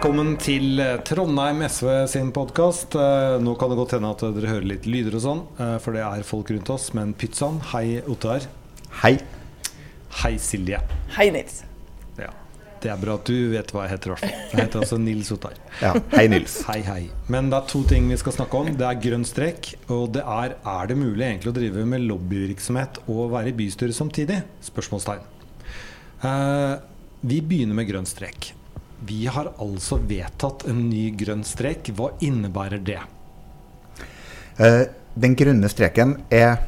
Velkommen til eh, Trondheim SV sin podkast. Nå kan det godt hende at dere hører litt lyder og sånn, eh, for det er folk rundt oss. Men pyttsann, hei Ottar. Hei. Hei Silje. Hei, Nils. Ja, Det er bra at du vet hva jeg heter. Jeg heter altså Nils Ottar. Ja, hei, Nils. Hei, hei. Men det er to ting vi skal snakke om. Det er grønn strek, og det er er det mulig egentlig å drive med lobbyvirksomhet og være i bystyret samtidig? Spørsmålstegn. Uh, vi begynner med grønn strek. Vi har altså vedtatt en ny grønn strek. Hva innebærer det? Eh, den grønne streken er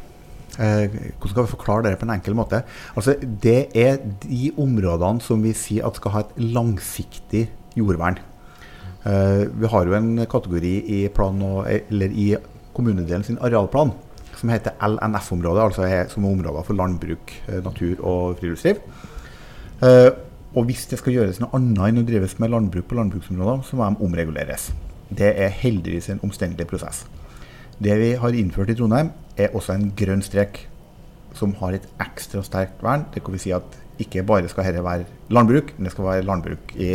eh, Hvordan skal vi forklare det på en enkel måte? Altså, det er de områdene som vi sier at skal ha et langsiktig jordvern. Eh, vi har jo en kategori i, og, i kommunedelen sin arealplan som heter LNF-området, altså som er områder for landbruk, eh, natur og friluftsliv. Og hvis det skal gjøres noe annet enn å drives med landbruk på landbruksområder, så må de omreguleres. Det er heldigvis en omstendelig prosess. Det vi har innført i Trondheim, er også en grønn strek som har et ekstra sterkt vern. Det kan vi si at ikke bare skal dette være landbruk, men det skal være landbruk i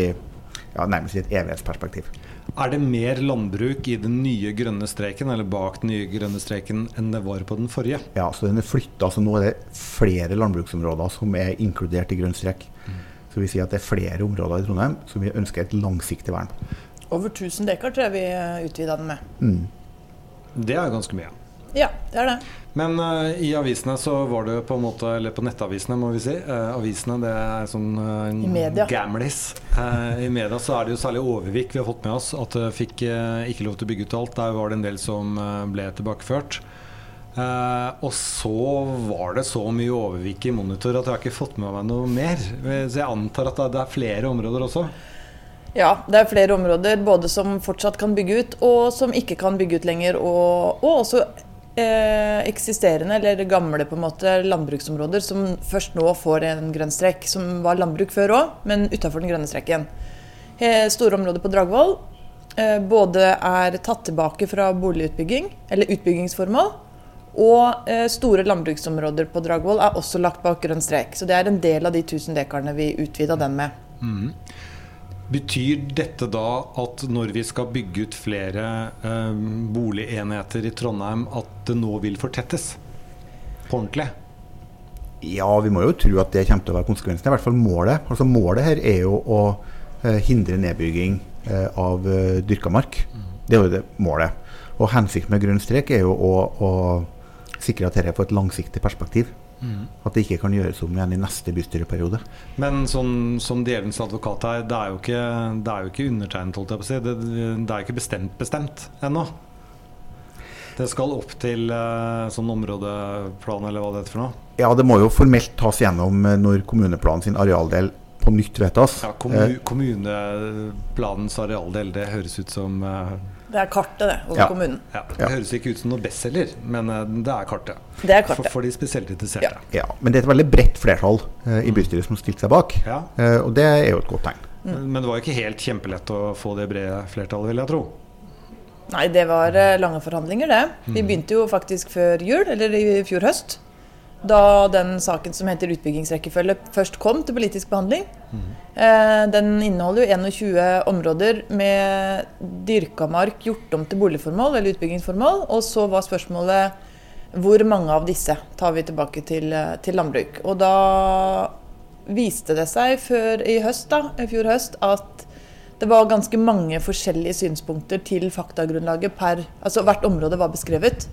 ja, nærmest i et evighetsperspektiv. Er det mer landbruk i den nye grønne streken eller bak den nye grønne streken enn det var på den forrige? Ja, så den er flytta. Så nå er det flere landbruksområder som er inkludert i grønn strek. Mm. Så vi sier at det er flere områder i Trondheim som vi ønsker et langsiktig vern på. Over 1000 dekar tror jeg vi eh, utvida den med. Mm. Det er ganske mye. Ja, det er det. Men uh, i avisene så var det på en måte Eller på nettavisene, må vi si. Uh, avisene det er sånn uh, I media. gamlis. I media så er det jo særlig Overvik vi har fått med oss. At det fikk ikke lov til å bygge ut alt. Der var det en del som ble tilbakeført. Uh, og så var det så mye overvik i monitor at jeg har ikke fått med meg noe mer. Så jeg antar at det er flere områder også? Ja, det er flere områder både som fortsatt kan bygge ut, og som ikke kan bygge ut lenger. Og, og også eh, eksisterende, eller gamle på en måte, landbruksområder som først nå får en grønn strekk. Som var landbruk før òg, men utafor den grønne strekken. Eh, store områder på Dragvoll eh, både er tatt tilbake fra boligutbygging, eller utbyggingsformål og eh, store landbruksområder på Dragvoll er også lagt bak grønn strek. Så det er en del av de 1000 dekarene vi utvida den med. Mm. Betyr dette da at når vi skal bygge ut flere eh, boligenheter i Trondheim, at det nå vil fortettes? På ordentlig? Ja, vi må jo tro at det kommer til å være konsekvensen. I hvert fall målet. Altså Målet her er jo å eh, hindre nedbygging eh, av dyrka mark. Mm. Det er jo det målet. Og hensikten med grønn strek er jo å, å sikre at dette får et langsiktig perspektiv. Mm. At det ikke kan gjøres om igjen i neste bystyreperiode. Men sånn, som djevelens advokat her, det er jo ikke, det er jo ikke undertegnet, holdt jeg på å si. Det, det er jo ikke bestemt bestemt ennå. Det skal opp til uh, sånn områdeplan, eller hva det heter for noe? Ja, det må jo formelt tas gjennom eh, når kommuneplanen sin arealdel på nytt vedtas. Ja, kommu kommuneplanens arealdel, det høres ut som uh, det er kartet, det, over ja. kommunen. Ja, det høres ikke ut som noe bestselger, men eh, det er kartet. Det er kartet. For, for de spesielt interesserte. Ja. ja. Men det er et veldig bredt flertall uh, i bystyret som stilte seg bak, uh, og det er jo et godt tegn. Mm. Men det var jo ikke helt kjempelett å få det brede flertallet, vil jeg tro. Nei, det var lange forhandlinger, det. Vi mm. begynte jo faktisk før jul, eller i fjor høst da den saken som heter utbyggingsrekkefølge først kom til politisk behandling. Mm. Den inneholder jo 21 områder med dyrka mark gjort om til boligformål eller utbyggingsformål. Og så var spørsmålet hvor mange av disse tar vi tilbake til, eh, til landbruk. Og da viste det seg før i høst, da, i fjor høst at det var ganske mange forskjellige synspunkter til faktagrunnlaget per Altså hvert område var beskrevet.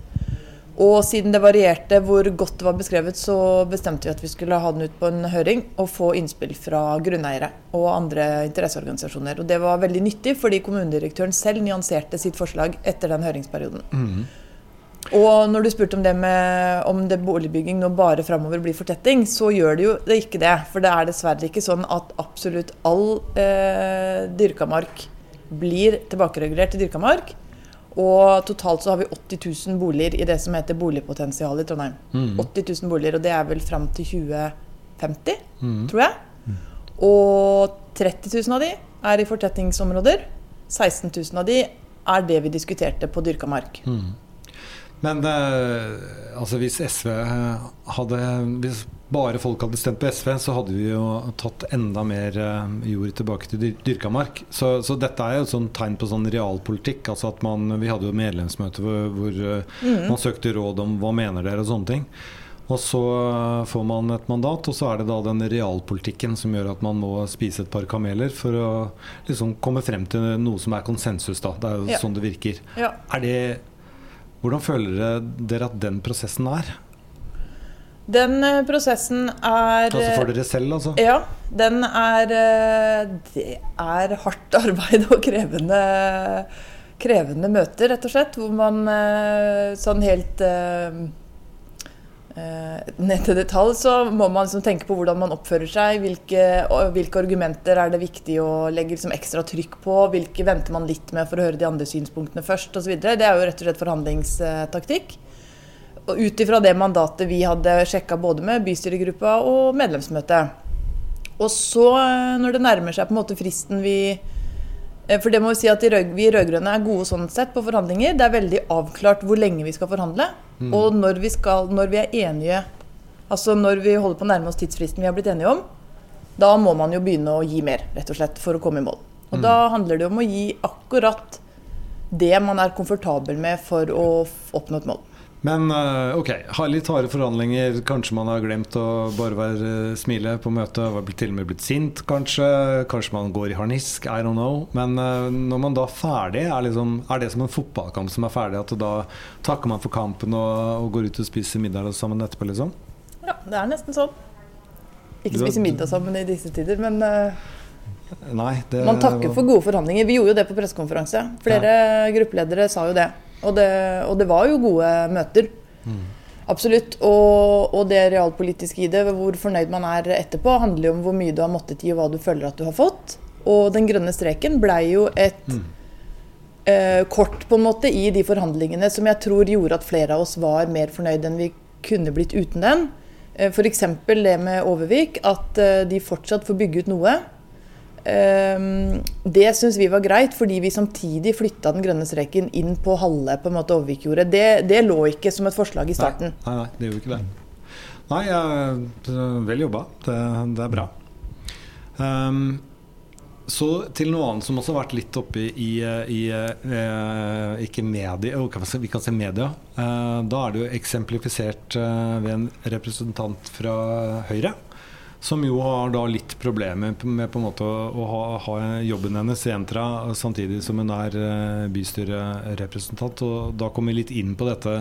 Og siden det varierte hvor godt det var beskrevet, så bestemte vi at vi skulle ha den ut på en høring og få innspill fra grunneiere og andre interesseorganisasjoner. Og det var veldig nyttig, fordi kommunedirektøren selv nyanserte sitt forslag etter den høringsperioden. Mm. Og når du spurte om det med om det boligbygging nå bare framover blir fortetting, så gjør det jo det ikke det. For det er dessverre ikke sånn at absolutt all eh, dyrka mark blir tilbakeregulert til dyrka mark. Og totalt så har vi 80 000 boliger i det som heter boligpotensial i Trondheim. Mm. 80 000 boliger, og det er vel fram til 2050, mm. tror jeg. Mm. Og 30 000 av de er i fortettingsområder. 16 000 av de er det vi diskuterte på dyrka mark. Mm. Men eh, altså hvis SV hadde Hvis bare folk hadde stemt på SV, så hadde vi jo tatt enda mer eh, jord tilbake til dyr dyrka mark. Så, så, dette er jo et sånn tegn på sånn realpolitikk. Altså at man, vi hadde jo medlemsmøte hvor, hvor mm. man søkte råd om hva mener dere og sånne ting. Og så får man et mandat, og så er det da den realpolitikken som gjør at man må spise et par kameler for å liksom komme frem til noe som er konsensus. da. Det er jo ja. sånn det virker. Ja. Er det, hvordan føler dere at den prosessen er? Den eh, prosessen er Altså for dere selv, altså? Ja. Den er eh, Det er hardt arbeid og krevende, krevende møter, rett og slett. Hvor man eh, sånn helt ned til detalj så må man liksom tenke på hvordan man oppfører seg. Hvilke, hvilke argumenter er det viktig å legge liksom ekstra trykk på? Hvilke venter man litt med for å høre de andre synspunktene først osv. Det er jo rett og slett forhandlingstaktikk og ut ifra det mandatet vi hadde sjekka både med bystyregruppa og medlemsmøtet. Og så, eh, når det nærmer seg på en måte fristen vi eh, For det må vi si at vi rød-grønne er gode sånn sett på forhandlinger. Det er veldig avklart hvor lenge vi skal forhandle. Mm. Og når vi, skal, når vi, er enige, altså når vi holder på å nærme oss tidsfristen vi har blitt enige om, da må man jo begynne å gi mer, rett og slett, for å komme i mål. Og mm. da handler det om å gi akkurat det man er komfortabel med for å oppnå et mål. Men eh, ok, ha litt harde forhandlinger. Kanskje man har glemt å bare være eh, smile på møtet. Har til og med blitt sint, kanskje. Kanskje man går i harnisk. I don't know. Men uh, når man da er ferdig, er, liksom, er, det som en fotballkamp som er ferdig? At da takker man for kampen og, og går ut og spiser middag sammen etterpå, liksom? Ja, det er nesten sånn. Ikke spise middag sammen i disse tider, men Nei, det, Man takker for gode forhandlinger. Vi gjorde jo det på pressekonferanse. Flere ja. gruppeledere sa jo det. Og det, og det var jo gode møter. Mm. Absolutt. Og, og, det realpolitiske i det, hvor fornøyd man er etterpå, handler jo om hvor mye du har måttet gi, og hva du føler at du har fått. Og den grønne streken blei jo et mm. eh, kort på en måte i de forhandlingene som jeg tror gjorde at flere av oss var mer fornøyd enn vi kunne blitt uten den. Eh, F.eks. det med Overvik, at eh, de fortsatt får bygge ut noe. Ehm, det syns vi var greit, fordi vi samtidig flytta den grønne streken inn på halve på en måte Overvikjordet. Det, det, lå ikke som et forslag i starten. Nei, nei, det gjorde ikke det. Nei, jeg, vel jobba. Det, det, er bra. Um, så til noe annet som også har vært litt oppe i, i, i eh, ikke medie, vi kan se media. Eh, da er det jo eksemplifisert eh, ved en representant fra Høyre som jo har da litt problemer med på en måte å ha, ha jobben hennes i Entra samtidig som hun er eh, bystyrerepresentant. Og da kommer vi litt inn på dette.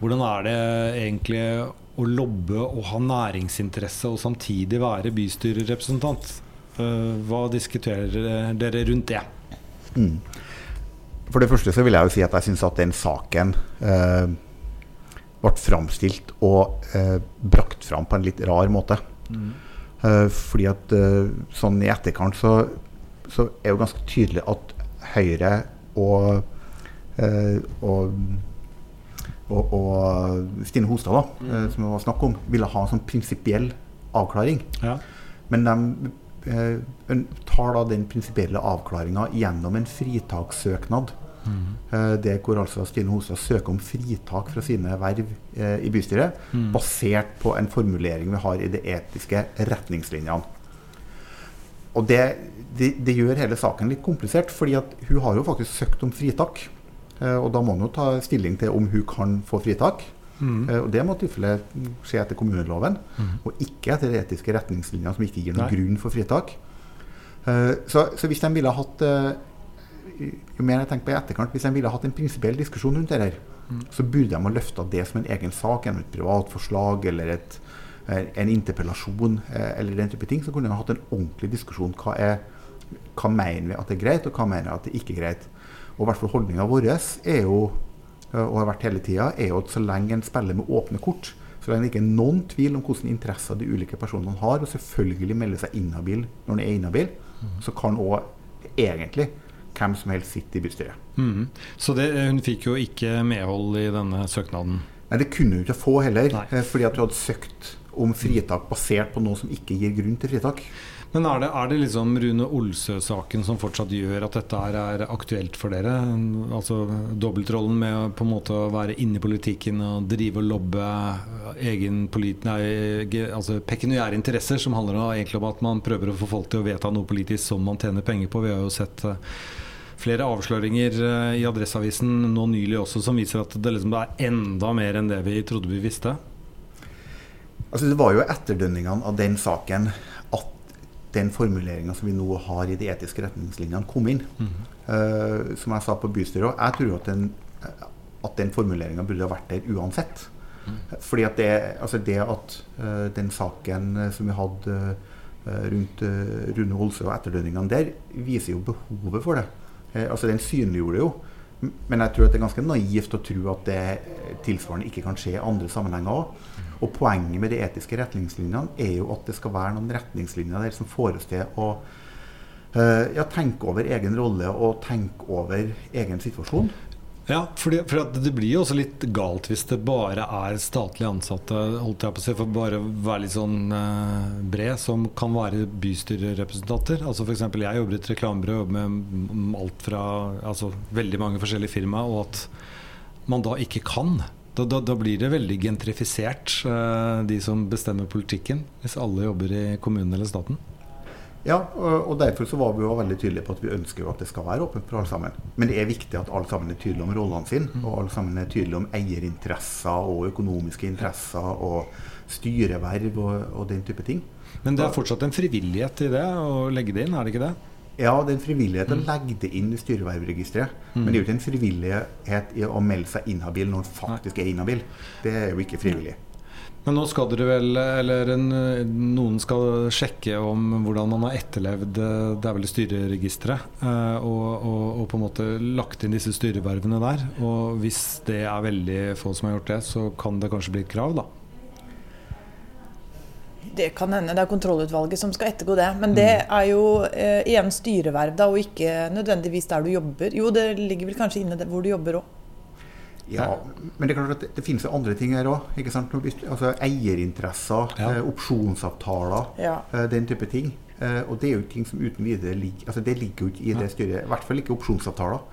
Hvordan er det egentlig å lobbe og ha næringsinteresse og samtidig være bystyrerepresentant? Eh, hva diskuterer dere rundt det? Mm. For det første så vil jeg jo si at jeg syns at den saken eh, ble framstilt og eh, brakt fram på en litt rar måte. Uh, fordi at uh, sånn i etterkant så, så, er det ganske tydelig at Høyre og, uh, og, og, og Stine Hostad, da, mm. som det var snakk om, ville ha en sånn prinsipiell avklaring. Ja. Men de tar da den prinsipielle avklaringa gjennom en fritakssøknad Mm. Det hvor altså Stine Hostad søker om fritak fra sine verv eh, i bystyret, mm. basert på en formulering vi har i de etiske retningslinjene. Og det, det, det, gjør hele saken litt komplisert, fordi at hun har jo faktisk søkt om fritak. Eh, og da må hun jo ta stilling til om hun kan få fritak. Mm. og det må tilfelle skje etter kommuneloven, mm. og ikke etter de etiske retningslinjene som ikke gir noen Nei. grunn for fritak. så, så, hvis de ville hatt jo mer jeg tenker på i etterkant, Hvis de ville hatt en prinsipiell diskusjon rundt det her, mm. så burde de ha løfta det som en egen sak gjennom et privatforslag eller et, eh, en interpellasjon eh, eller den type ting. Så kunne ha hatt en ordentlig diskusjon. Hva, er, hva mener vi at det er greit, og hva mener vi at det ikke er greit? Og i hvert fall holdninga vår er jo, eh, og har vært hele tida, er jo at så lenge en spiller med åpne kort, så lenge det ikke er noen tvil om hvilke interesser de ulike personene har, og selvfølgelig melder seg inhabil når en er inhabil, mm. så kan òg egentlig hvem som helst sitter i bystyret. Mm. Så det, hun fikk jo ikke medhold i denne søknaden? Nei, det kunne hun ikke få heller. Nei. Eh, fordi at hun hadde søkt om fritak basert på noe som ikke gir grunn til fritak. Men er det, er det liksom Rune Olsø-saken som fortsatt gjør at dette er, aktuelt for dere? Altså Dobbeltrollen med å på en måte være inne i politikken og drive og lobbe egen polit, nei, altså pekuniære interesser, som handler egentlig om at man prøver å få folk til å vedta noe politisk som man tjener penger på. Vi har jo sett eh, flere avsløringer eh, i Adresseavisen nå nylig også som viser at det liksom er enda mer enn det vi trodde vi visste. Altså Det var jo etterdønningene av den saken at den formuleringa som vi nå har i de etiske retningslinjene, kom inn. Mm uh, som jeg sa på bystyret jeg tror at den, at den formuleringa burde ha vært der uansett. Mm. Fordi at det, altså det at uh, den saken som vi hadde rundt Rune Holse og etterdønningene der, viser jo behovet for det. Altså Den synliggjorde det jo. Men jeg tror at det er ganske naivt å tro at det tilsvarende ikke kan skje i andre sammenhenger òg. Og Poenget med de etiske retningslinjene er jo at det skal være noen retningslinjer der som får oss til å uh, ja, tenke over egen rolle og tenke over egen situasjon. Ja, fordi, for det blir jo også litt galt hvis det bare er statlig ansatte holdt jeg på å si, for bare være litt sånn eh, bred, som kan være bystyrerepresentanter. Altså F.eks. jeg jobber i et reklamebyrå med alt fra altså, veldig mange forskjellige firmaer, og at man da ikke kan da, da, da, blir det veldig gentrifisert, eh, de som bestemmer politikken, hvis alle jobber i kommunen eller staten. Ja, og derfor så var vi jo veldig tydelige på at vi ønsker jo at det skal være åpent for alle sammen. Men det er viktig at alle sammen er tydelige om rollene sine, mm. og alle sammen er tydelige om eierinteresser og økonomiske interesser og styreverv og, og den type ting. Men det er fortsatt en frivillighet i det å legge det inn, er det ikke det? Ja, det er en frivillighet å mm. legge det inn i styrevervregisteret. Mm. Men det er jo ikke en frivillighet i å melde seg inhabil når man faktisk er inhabil. Det er jo ikke frivillig. Men nå skal dere vel, eller en, noen skal sjekke om hvordan man har etterlevd det er vel styreregisteret, eh, og, og, og, på en måte lagt inn disse styrevervene der. Og hvis det er veldig få som har gjort det, så kan det kanskje bli et krav, da? Det kan hende. Det er kontrollutvalget som skal ettergå det. Men det mm. er jo eh, igjen styreverv, da, og ikke nødvendigvis der du jobber. Jo, det ligger vel kanskje inne hvor du jobber òg. Ja, men det er klart at det, det finnes jo andre ting her òg. Altså eierinteresser, ja. eh, opsjonsavtaler, ja. eh, den type ting. Eh, og det er jo ting som uten videre ligger altså Det ligger jo ikke i det styret. I hvert fall ikke opsjonsavtaler.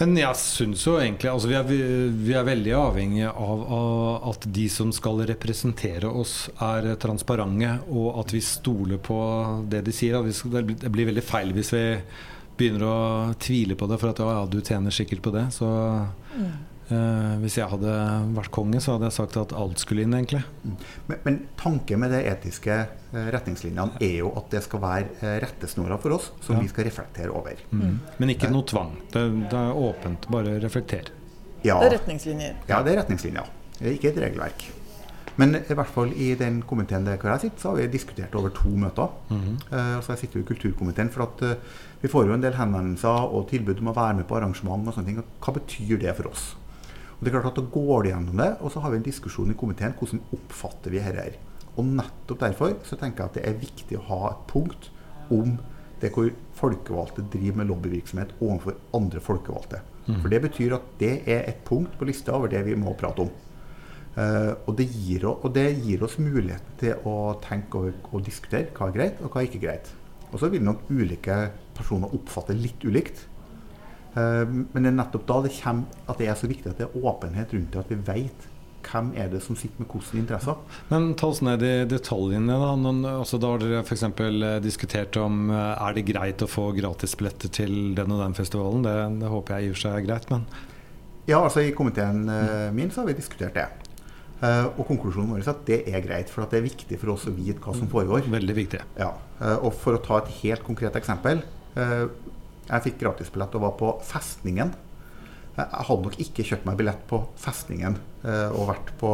Men jeg syns jo egentlig altså vi, er, vi, er, veldig avhengige av, av, at de som skal representere oss, er transparente, og at vi stoler på det de sier. det blir veldig feil hvis vi begynner å tvile på det, for at ja, du tjener sikkert på det. Så mm. Uh, hvis jeg hadde vært konge, så hadde jeg sagt at alt skulle inn, egentlig. Mm. Men, men tanken med de etiske uh, retningslinjene er jo at det skal være uh, rettesnora for oss, som ja. vi skal reflektere over. Mm. Men ikke noe tvang. Det, det, er åpent. Bare reflekter. Ja. Det er retningslinjer. Ja, det er retningslinjer. Det er ikke et regelverk. Men i hvert fall i den komiteen der jeg sitter, så har vi diskutert over to møter. Mm -hmm. altså Jeg sitter jo i kulturkomiteen, for at vi får jo en del henvendelser og tilbud om å være med på arrangement og sånne ting. Hva betyr det for oss? Og det er klart at Da går du gjennom det, og så har vi en diskusjon i komiteen hvordan oppfatter vi dette. Og nettopp derfor så tenker jeg at det er viktig å ha et punkt om det hvor folkevalgte driver med lobbyvirksomhet overfor andre folkevalgte. Mm. For Det betyr at det er et punkt på lista over det vi må prate om. Uh, og, det gir, og, det gir, oss muligheten til å tenke over og diskutere hva er greit, og hva er ikke greit. Og så vil nok ulike personer oppfatte litt ulikt. Eh, men det er nettopp da det kommer at det er så viktig at det er åpenhet rundt det, at vi vet hvem er det som sitter med hvilke interesser. Men ta oss ned i detaljene. Da Noen, altså, da har dere f.eks. Eh, diskutert om eh, er det greit å få gratisbilletter til den og den festivalen. Det, det håper jeg i og for seg er greit, men Ja, altså i komiteen min så har vi diskutert det. og konklusjonen vår er at det er greit, for det er viktig for oss å vite hva som foregår. Veldig viktig. Ja, og for å ta et helt konkret eksempel. Jeg fikk gratisbillett og var på Festningen. Jeg hadde nok ikke kjøpt meg billett på Festningen eh, og vært på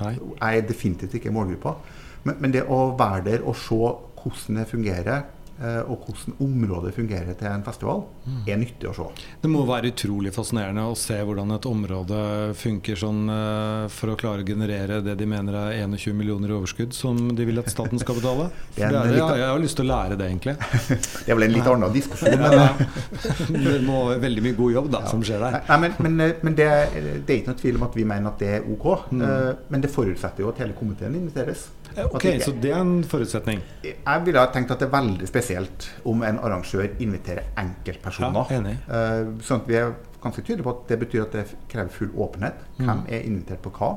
Nei. Jeg er definitivt ikke målgruppa. Men, men, det å være der og se hvordan det fungerer, og hvordan området fungerer til en festival, mm. er nyttig å se. Det må være utrolig fascinerende å se hvordan et område funker sånn uh, for å klare å generere det de mener er 21 millioner i overskudd, som de vil at staten skal betale. det er, det er, jeg, jeg har lyst til å lære det, egentlig. det er vel en litt annen diskusjon. Men, det må være veldig mye god jobb da, ja. som skjer der. Nei, men, men, eh, men det, det, er ikke noe tvil om at vi mener at det er ok. Mm. Men det forutsetter jo at hele komiteen inviteres. Ok, Så det er en forutsetning? Jeg ville ha tenkt at det er veldig spesielt om en arrangør inviterer enkeltpersoner. Ja, enig. Uh, sånn at vi er ganske tydelige på at det betyr at det krever full åpenhet. Hvem er invitert på hva?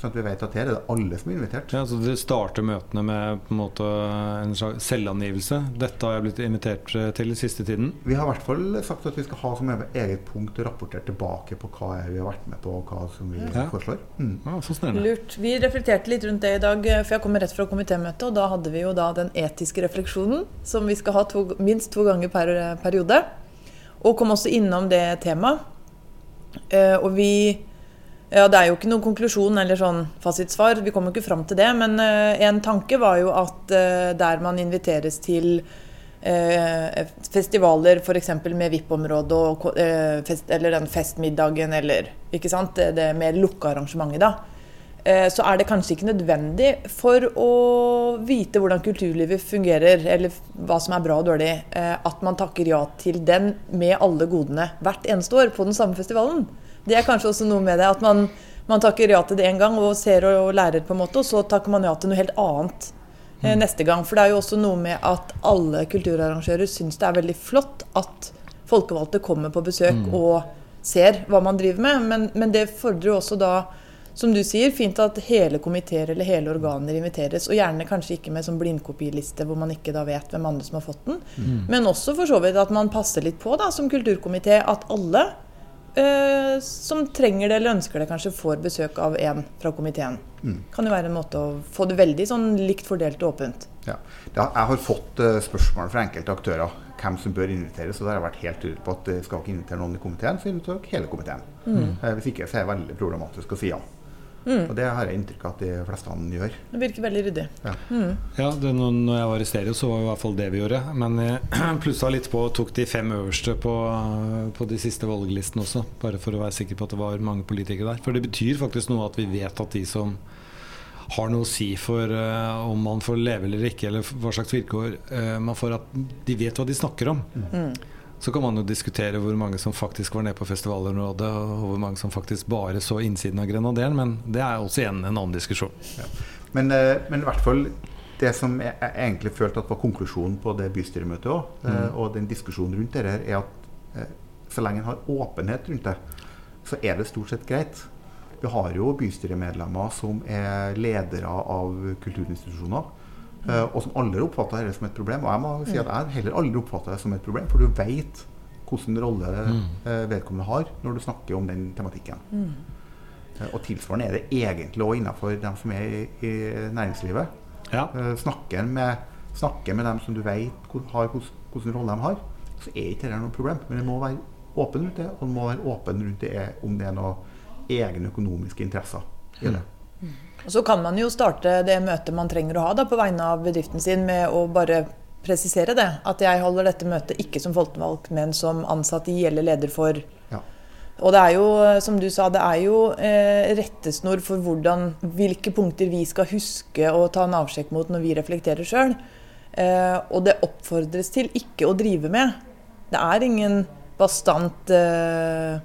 Sånn at vi vet at her er det alle som er invitert. Ja, så Dere starter møtene med på en måte en slags selvangivelse. Dette har jeg blitt invitert til i siste tiden. Vi har i hvert fall sagt at vi skal ha som eget punkt rapportert rapportere tilbake på hva vi har vært med på, og hva som vi ja. foreslår. Mm. Ja, så Lurt. Vi reflekterte litt rundt det i dag, for jeg kommer rett fra komitémøtet. Og da hadde vi jo da den etiske refleksjonen, som vi skal ha to, minst to ganger per periode. Og kom også innom det temaet. Uh, og vi ja, Det er jo ikke noen konklusjon eller sånn fasitsvar, vi kommer ikke fram til det. Men uh, en tanke var jo at uh, der man inviteres til uh, festivaler f.eks. med VIP-område eller den festmiddagen eller ikke sant, det mer lukka arrangementet, da. Så er det kanskje ikke nødvendig for å vite hvordan kulturlivet fungerer, eller hva som er bra og dårlig, at man takker ja til den med alle godene hvert eneste år på den samme festivalen. Det er kanskje også noe med det at man, man takker ja til det en gang og ser og, lærer, på en måte, og så takker man ja til noe helt annet eh, mm. neste gang. For det er jo også noe med at alle kulturarrangører syns det er veldig flott at folkevalgte kommer på besøk mm. og ser hva man driver med, men, men det fordrer jo også da som du sier, fint at hele komiteer eller hele organer inviteres. Og gjerne kanskje ikke med sånn blindkopiliste hvor man ikke da vet hvem andre som har fått den. Mm. Men også for så vidt at man passer litt på da, som kulturkomité at alle eh, som trenger det eller ønsker det, kanskje får besøk av en fra komiteen. Mm. Kan jo være en måte å få det veldig sånn likt fordelt og åpent. Ja. Jeg har fått uh, spørsmål fra enkelte aktører hvem som bør inviteres. og da har jeg vært helt tydelig på at skal ikke invitere noen i komiteen, så inviterer hele komiteen. Mm. Eh, hvis ikke så er det veldig problematisk å si ja. Mm. Og det har jeg inntrykk av at de fleste gjør. Det virker veldig ryddig. Ja, mm. ja det, når jeg var i stereo, så var det i hvert fall det vi gjorde. Men jeg plussa litt på og tok de fem øverste på, på, de siste valglistene også. Bare for å være sikker på at det var mange politikere der. For det betyr faktisk noe at vi vet at de som har noe å si for uh, om man får leve eller ikke, eller hva slags vilkår uh, man får, at de vet hva de snakker om. Mm. Så kan man jo diskutere hvor mange som faktisk var nede på festivalområdet, og hvor mange som faktisk bare så innsiden av Grenaderen, men det er også igjen en annen diskusjon. Ja. Men, eh, men, i hvert fall det som jeg, jeg egentlig følte at var konklusjonen på det bystyremøtet òg, eh, mm. og den diskusjonen rundt det her, er at eh, så lenge en har åpenhet rundt det, så er det stort sett greit. Vi har jo bystyremedlemmer som er ledere av kulturinstitusjoner og som aldri oppfatter dette som et problem. Og jeg må si at jeg heller aldri oppfatter det som et problem, for du vet hvilken rolle mm. uh, vedkommende har når du snakker om den tematikken. Mm. Uh, og tilsvarende er det egentlig òg innenfor dem som er i, i næringslivet. Ja. snakker, med, snakker, med, dem som du vet har hvilken rolle de har, så er ikke det noe problem. Men det må være åpen rundt det, og det må være åpen rundt det om det er noen egne økonomiske interesser i det. Mm. Og Så kan man jo starte det møtet man trenger å ha da, på vegne av bedriften sin, med å bare presisere det. At jeg holder dette møtet ikke som folkevalgt, men som ansatt i eller leder for. Ja. Og det er jo, som du sa, det er jo eh, rettesnor for hvordan, hvilke punkter vi skal huske å ta en avsjekk mot når vi reflekterer sjøl. Eh, og det oppfordres til ikke å drive med. Det er ingen bastant eh,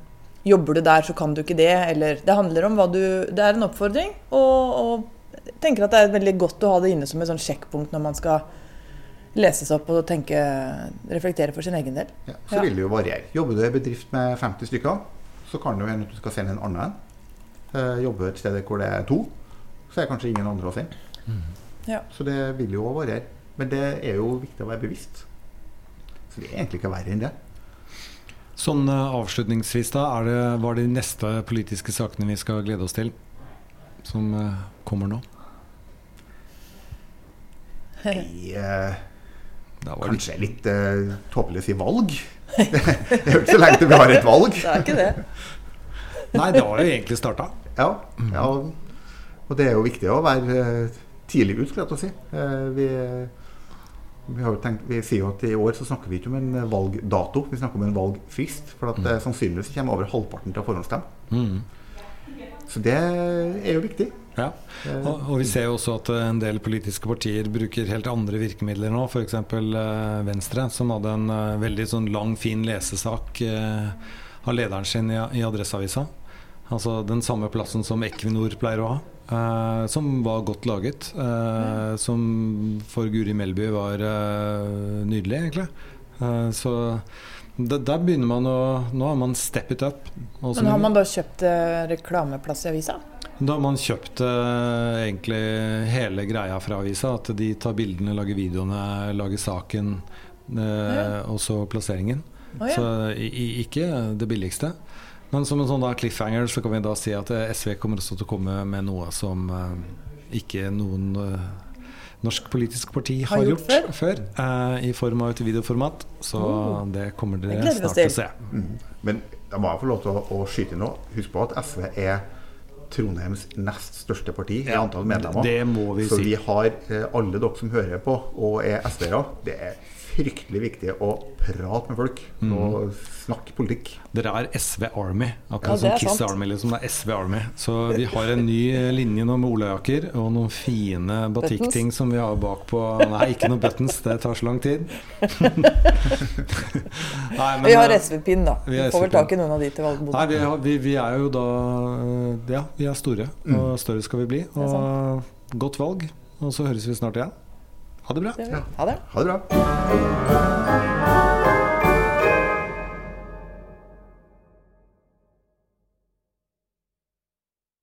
Jobber du der, så kan du ikke det. Eller det handler om hva du Det er en oppfordring. Og, og jeg tenker at det er veldig godt å ha det inne som et sånn sjekkpunkt når man skal leses opp og tenke, reflektere for sin egen del. Ja, så ja. vil det jo variere. Jobber du i en bedrift med 50 stykker, så kan det jo hende at du skal sende en annen. Uh, jobber du et sted hvor det er to, så er det kanskje ingen andre å sende. Mm. Ja. Så det vil jo variere. Men det er jo viktig å være bevisst. Så det er egentlig ikke verre enn det. Sånn eh, avslutningsvis, da. Er det, hva er de neste politiske sakene vi skal glede oss til? Som uh, kommer nå? Nei, uh, kanskje det... litt uh, tåpelig å si valg. det er jo ikke så lenge til vi har et valg. det er ikke det. Nei, det har jo egentlig starta. Ja, ja, og det er jo viktig å være tidlig ut, skulle jeg til å si. vi vi, tenkt, vi, sier jo at I år så snakker vi ikke om en valgdato, vi snakker om en valgfrist. For at mm. Eh, sannsynligvis kommer over halvparten til å forhåndsstemme. Mm. Så det er jo viktig. Ja. Eh, og, og, vi ser jo også at en del politiske partier bruker helt andre virkemidler nå. F.eks. Venstre, som hadde en veldig sånn lang, fin lesesak av lederen sin i, i Adresseavisa. Altså den samme plassen som Equinor pleier å ha. Eh, som var godt laget. eh, Som for Guri Melby var uh, nydelig, egentlig. Så det, der begynner man å Nå har man steppet up. Og Men har man da kjøpt reklameplass i avisa? da har man kjøpt egentlig hele greia fra avisa. At de tar bildene, lager videoene, lager saken, eh, og så plasseringen. Oh, ja. Så i, i, ikke det billigste. Men som en sånn da cliffhanger så kan vi da si at eh, SV kommer også til å komme med noe som eh, ikke noen eh, norsk politisk parti har, Har gjort, gjort før, før i form av et videoformat. Så Oh. det kommer dere snart til å se. Mm. Men jeg må få lov til å, å skyte inn nå. Husk på at SV er Trondheims nest største parti i antall medlemmer. det må vi Så si. vi har eh, alle dere som hører på og er SV-ere, det er fryktelig viktig å prate med folk Mm. og snakke politikk. Dere er SV Army, akkurat ja, som Kiss sant. Army. Liksom. Det er SV Army. Så vi har en ny linje nå med olajakker og noen fine batikkting som vi har bak på Nei, ikke noe buttons, det tar så lang tid. Nei, men, Vi har eh, SV-pinn, da. vi Vi får vel tak i noen av de til Nei, vi, har, vi, vi er jo da eh, Ja, vi er store. Og større skal vi bli. Og godt valg. Og så høres vi snart igjen. Ha det bra. Det gjør. Ha det. Ha det bra.